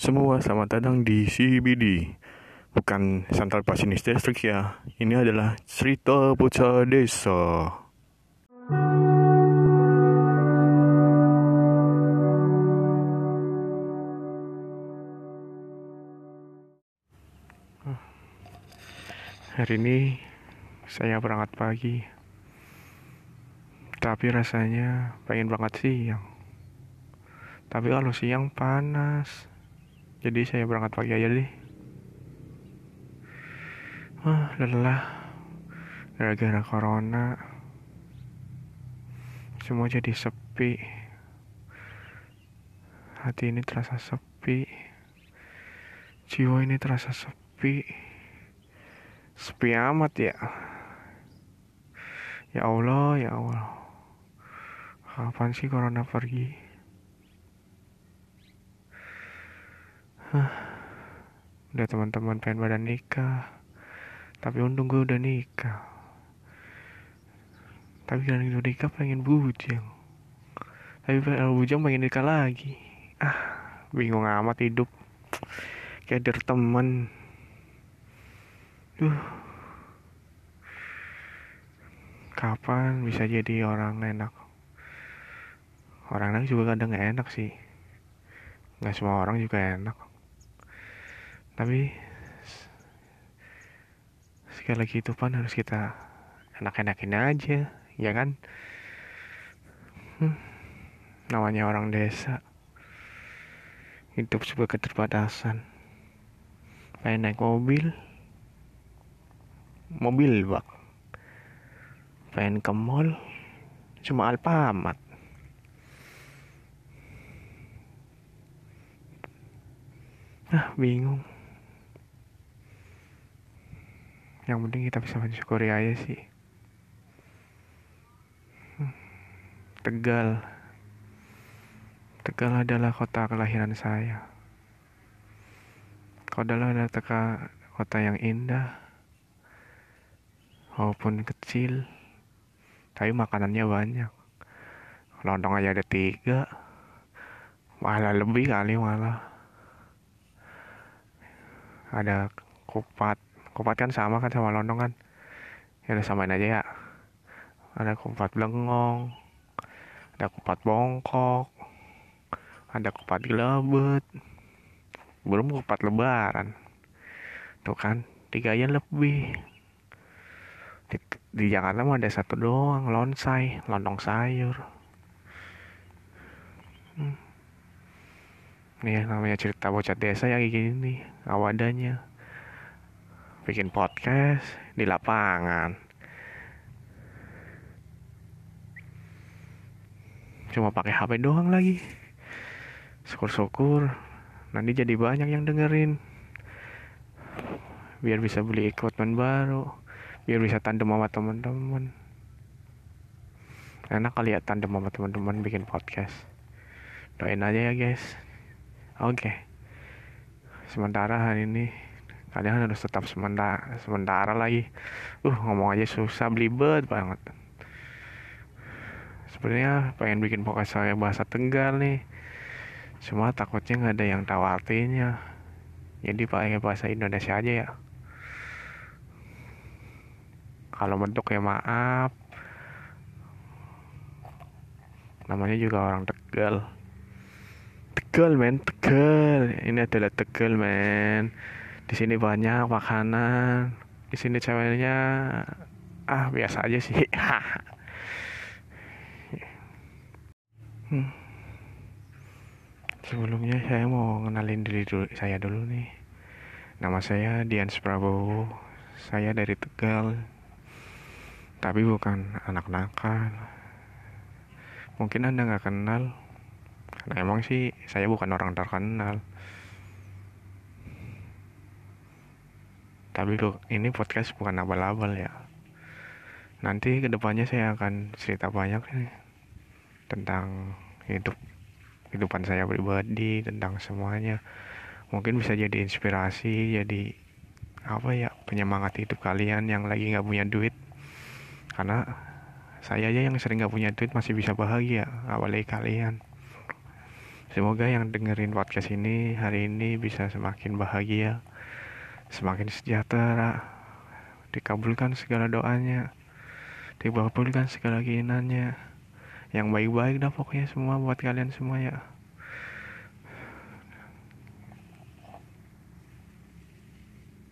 Semua, selamat datang di CBD Bukan Central Basinis District ya. Ini adalah cerita bocah desa. Hari ini saya berangkat pagi. Tapi rasanya pengen berangkat siang. Tapi kalau siang panas jadi saya berangkat pagi aja deh. Wah lelah. Gara-gara corona. Semua jadi sepi. Hati ini terasa sepi. Jiwa ini terasa sepi. Sepi amat ya. Ya Allah ya Allah. Kapan sih corona pergi udah teman-teman pengen pada nikah. Tapi untung gue udah nikah. Tapi kan udah nikah pengen bujang. Tapi pengen bujang pengen nikah lagi. Ah bingung amat hidup. Kayak der temen duh. Kapan bisa jadi orang enak? Orang enak juga kadang enak sih. Nggak semua orang juga enak tapi sekali lagi itu pan harus kita enak-enakin aja ya kan? Hmm, namanya orang desa. Hidup sebuah keterbatasan. Pengen naik mobil. Mobil bak pengen ke mall cuma Alfamart. Ah bingung yang penting kita bisa mensyukuri aja sih. Tegal. Tegal adalah kota kelahiran saya. Kota adalah teka, kota yang indah Walaupun kecil Tapi makanannya banyak. Lontong aja ada tiga. Malah lebih kali malah. Ada kupat kupat kan sama kan sama lontong kan. Ya udah samain aja ya. Ada kupat belengong ada kupat bongkok ada kupat gelabet belum kupat lebaran. Tuh kan tiga aja lebih. Di, di Jakarta mah ada satu doang lonsai lontong sayur. Hmm. nih namanya cerita bocah desa ya kayak gini awadanya bikin podcast di lapangan. Cuma pakai HP doang lagi. Syukur-syukur nanti jadi banyak yang dengerin. Biar bisa beli equipment baru. Biar bisa tandem sama teman-teman enak kali ya tandem sama teman-teman bikin podcast. Doain aja ya guys. Oke. Okay. sementara hari ini kalian harus tetap sementara sementara lagi. Uh ngomong aja susah belibet banget. Sebenarnya pengen bikin podcast saya bahasa Tegal nih. Cuma takutnya nggak ada yang tahu artinya. Jadi pakai bahasa Indonesia aja ya. Kalau bentuk ya maaf. Namanya juga orang Tegal. Tegal men Tegal. Ini adalah Tegal men di sini banyak makanan. Di sini ceweknya ah biasa aja sih. Hmm. sebelumnya saya mau kenalin diri dulu saya dulu nih. Nama saya Dian Prabowo. Saya dari Tegal. Tapi bukan anak nakal. Mungkin anda nggak kenal. Karena emang sih saya bukan orang terkenal tapi kok ini podcast bukan abal-abal ya. Nanti ke depannya saya akan cerita banyak nih tentang hidup kehidupan saya pribadi tentang semuanya. Mungkin bisa jadi inspirasi jadi apa ya penyemangat hidup kalian yang lagi nggak punya duit. Karena saya aja yang sering nggak punya duit masih bisa bahagia apalagi kalian. Semoga yang dengerin podcast ini hari ini bisa semakin bahagia semakin sejahtera. Dikabulkan segala doanya. Dikabulkan segala keinginannya. Yang baik-baik dah pokoknya semua buat kalian semua ya